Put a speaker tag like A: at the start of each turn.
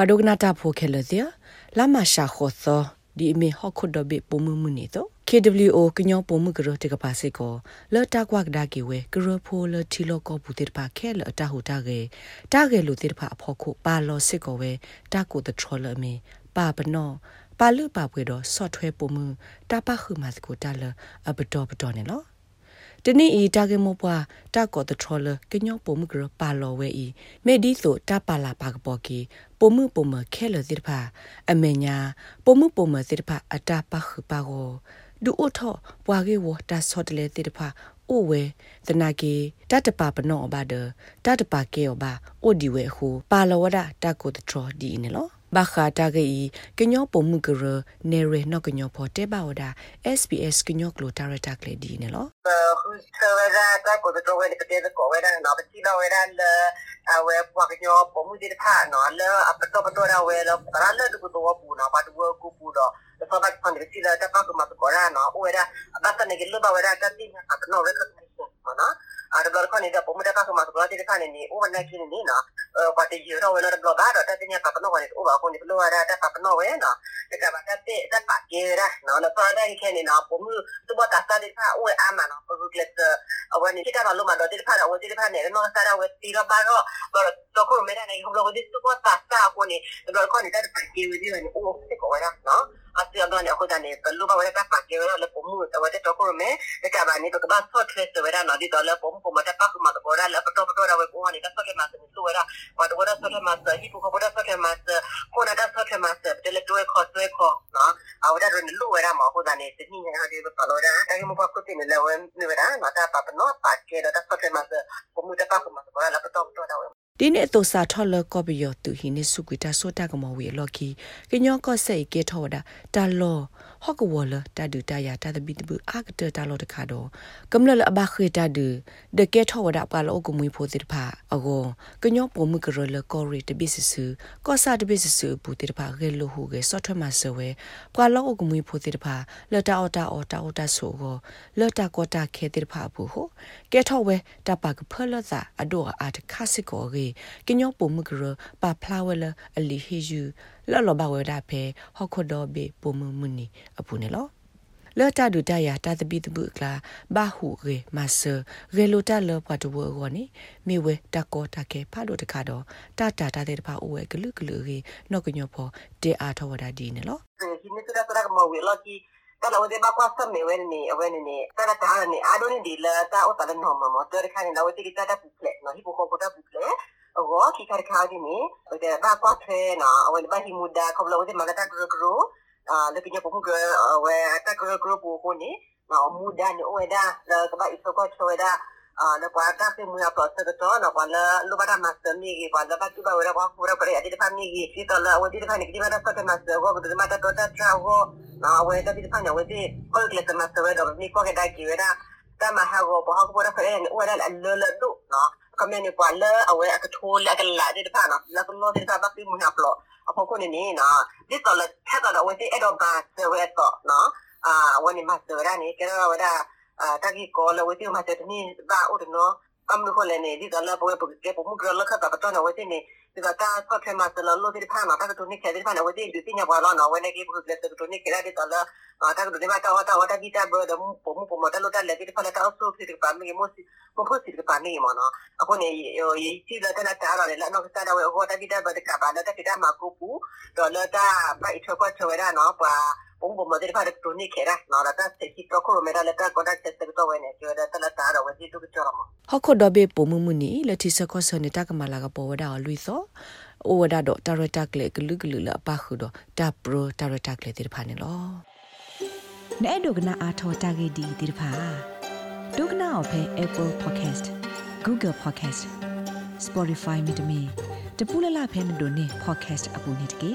A: ပွာဒိုကနာတာဖိုခဲလတဲ့လာမရှာခေါ်သောဒီအမေဟော့ခုဒဘေပုံမှုမှုနေတော့ KWO ကညောပုံမှုကရတကပါစေကိုလော်တာကွာကဒါကီဝဲကရဖိုလတီလောကောဘူးတေပါခဲလအတဟူတာကေတာကေလူတေပါအဖို့ခုပါလောစစ်ကိုဝဲတာကိုတထရလအမေပါပနောပါလူပါပွေတော့ software ပုံမှုတာပခုမစကိုတာလအဘတော်ဘတော်နေလော တနေ့ဤတာကေမောပွားတာကောတထရလကညောပုံမှုကရပါလောဝဲဤမေဒီဆိုတာပါလာပါကပေါ်ကီပုံမှုပုံမခဲလတိဖာအမေညာပုံမှုပုံမတိဖာအတာပခုပါကိုဒူအိုထောပွာကေဝတာဆော့တလေတိဖာအိုဝဲတနာကေတတပပနောဘာဒတတပကေယောဘာအိုဒီဝဲဟူပါလဝဒတကိုတထရဒီနေလော ဘာခာတာဂေဤကညောပုံမှုကရနေရနောကညောဖော်တေဘာဝဒ SBS ကညောကလိုတာရတာကလေဒီနေလော
B: ခုစဝရတာကိုတော့ဝဲကတဲ့ကိုဝဲတာနော်ပတိလောဝဲတာလေအဝဲပွားကညောပုံမှုဒီဖာနော်လေအပတော့ပတော့ရဝဲလောပရလေတူတော့ပူနော်ပါတူကိုပူတော့တော့ဘာပန်ဒီစီလာတာပါကမတ်ကောရနော်ဝဲတာအဘတ်နေကလောဘဝဲတာတတိအကနော်ဝဲကနော်အာဒါဘလခနေတော့ပုံမတကကမတ်ကောတဲ့ခါနေနေဥဝနကိနေနော်ဘာတကြီးရောဝဲတော့ဘလဘာတော့တတိညပကနော်ဝဲဥဘာကိုနေဘလောရတာပကနော်ဝဲနော်တကဘာတတဲ့တပါကေရနော်လပါဒိုင်ခဲနေနော် ပုံမှုသူဘတာစားတဲ့ခါဥအမနော်ပုဂကလက်အဝဲနေကိတာဘာလို့မတော့တဲ့ခါတော့ဝဲတဲ့ခါနေနော်စားတော့ဝဲတီရပါတော့ဘာတော့ကိုမဲနေဟိုဘလောဒီသူဘတာစားကိုနေဘလခနေတဲ့ပါကေဝဲဒီနေဥစစ်ကိုဝဲနော်အစီအတော့နေအခုတည်းဘလူဘဝရကပါကေရလပုံမှုတဝတဲ့တော့ကိုမဲတကဘာနေတော့ကဘာဆော့ထရက်ဝရနော်ဒီတော့လပုံပုံမတပတ်ကမတော့ရလပတော့ပတော့ရဝကိုနေတော့ဆော့ထမတ်ဆိုဝရဝတ်ဝရဆော့ထမတ်ဟိပကိုဘ ရဆော့ထမတ်ကိုနာတော့ဆော့ထမတ်တယ်လေတော့ခေါ်ဆွဲခေါ်နော်အဝရရလူဝရမဟုတ်တယ်နေတနည်းနေဟာဒီပလောရအဲမဘကုတင်လေ ဝဲနေဝရနော်တာပပနော်ပါကေတော့ဆော့ထမတ်ပုံမှုတပတ်ကမတော့ရလပတော့ပတော့ရ
A: ဒီနေ့တော့စာထော်လကောဘီယောသူဟိနေစုကွီတာဆိုတာကမောဝေလော်ကီကညောကော့ဆေကေထောဒါတာလောဟော့ကဝလတာဒူတာယာတာတဘီတဘူအာကတတာလောတခါတော့ကမ္လလအဘခေတာဒူဒကေထောဝဒါပါလောကမွေဖိုတိဖာအကောကညောပုံမကရလကောရီတဘစ်ဆူကောစာတဘစ်ဆူပူတိဖာဂေလိုဟုဂေဆော့ထွတ်မဆဝဲပါလောကမွေဖိုတိဖာလတာအော်တာအော်တာအော်တာဆိုကိုလတာကောတာခေတိဖာဘူးဟုကဲထောဝဲတပါကဖလသာအဒိုအာတခါစစ်ကိုဂေကညောပုံမကရပါဖလာဝဲလအလီဟေယူလော်လော်ဘဝဒါဖေဟခုဒိုဘေပုံမမနီအပူနေလောလော်တာဒူတယာတာတပိတပုကလာဘာဟုရေမဆာရေလိုတာလောပွားတဝရောနိမိဝဲတကောတကေဖာလို့တခါတော့တာတာတာတဲ့တပါအိုဝဲဂလူဂလူရေနော့ကညောဖောတေအားထောဝဒါဒီနေလော
B: ဒီနေ့တရကမဝေလော်ကီ တလဝဒေဘကွာစမေဝဲနေအဝဲနေနေတရတာနေအာဒိုနေဒီလာတာအိုတလနော်မမတရခါနေလာဝတိကတာပူပလက်နော်ဟိပိုကိုတာပူပလက်အော ki kar kha di ni de ba kwa the na awen ba hi muda ko lo de magata gro gro ah le pinya pomu gro we ata gro gro pu ko ni na muda ni o da le ka ba iso ko cho da ah le kwa ta pe mu ya pro se to na kwa le lu ba da master ni ki kwa le ba tu ba we da kwa pu ra pre adi de pa ni ki ti to le we di de pa ni ki ba da so te master ko ko de ma ta to ta tra ko na we da di de pa ni we di ko le te master we da ni ko ke da ki we da ta ma ha go bo ha ko da pre ni we da le le du no ကမနေပွာလအဝဲအကထိုးလက်ကလာတဲ့ပါနော်လက်ကတော့တဲ့ပါပြီးမနာပလောအဖို့ကိုနေနေနော်ဒီတော့လက်ထက်တော့ဝဲတဲ့အဲ့တော့ပါဆဝဲတော့နော်အာ ဝဲနေမှာစရနေကြတော့ဝဲတာအာတကြီးကောလဝဲတဲ့မှာတဲ့နေပါဦးနော်အမ်လို့ခေါ်နေဒီတော့လာပွဲပုတ်ကပုံကလခတာတော့ဝဲတဲ့နေဒီကတာဆော့ထဲမှာစလလို့ဒီဖာမှာတာတို့နေခဲ့ဒီဖာနော်ဝဲတဲ့ဒီတင်ရပါတော့နော်ဝဲနေကေပုတ်ကလက်တို့နေခဲ့တဲ့တော့လာတာတို့ဒီမှာတော့တာဝတာဂီတာဘဒမှုပုံမှုပုံမတလို့တက်လက်ဒီဖာလာတော့ဆိုဖြစ်ပါမေမိုစီမဖို့စီပါနေမနော်အခုနေရေးစီလာတလာတာရလည်းနော်စတာဝဲဟိုတာဂီတာဘဒကပါလာတာဂီတာမှာကိုပူတော့လာတာပိုက်ချောကွချောရနော်ပါ ပုံပုံမတဲ့ဖာတို့နေခဲ့ရနော်တာစစ်စီတော့ကိုမရလက်တာကောတာချက်တော့ဝဲနေကျော်တဲ့တလာတာတော့ဝဲစီတို့ကြော်မှာ
A: ဟခုဒဘေပုံမှုမနီလက်တီစကောဆနေတာကမလာကပေါ်ဝဒါလူသောအိုဝဒါတော့တာရတာကလေဂလူဂလူလာပါခုတော့တာပရိုတာရတာကလေတိဖာနေလောနဲ့ဒုကနာအာထောတာဂေဒီတိဖာဒုကနာအဖဲ Apple Podcast Google Podcast Spotify မြေတမီတပူလလဖဲမတို့နေ podcast အပူနေတကေ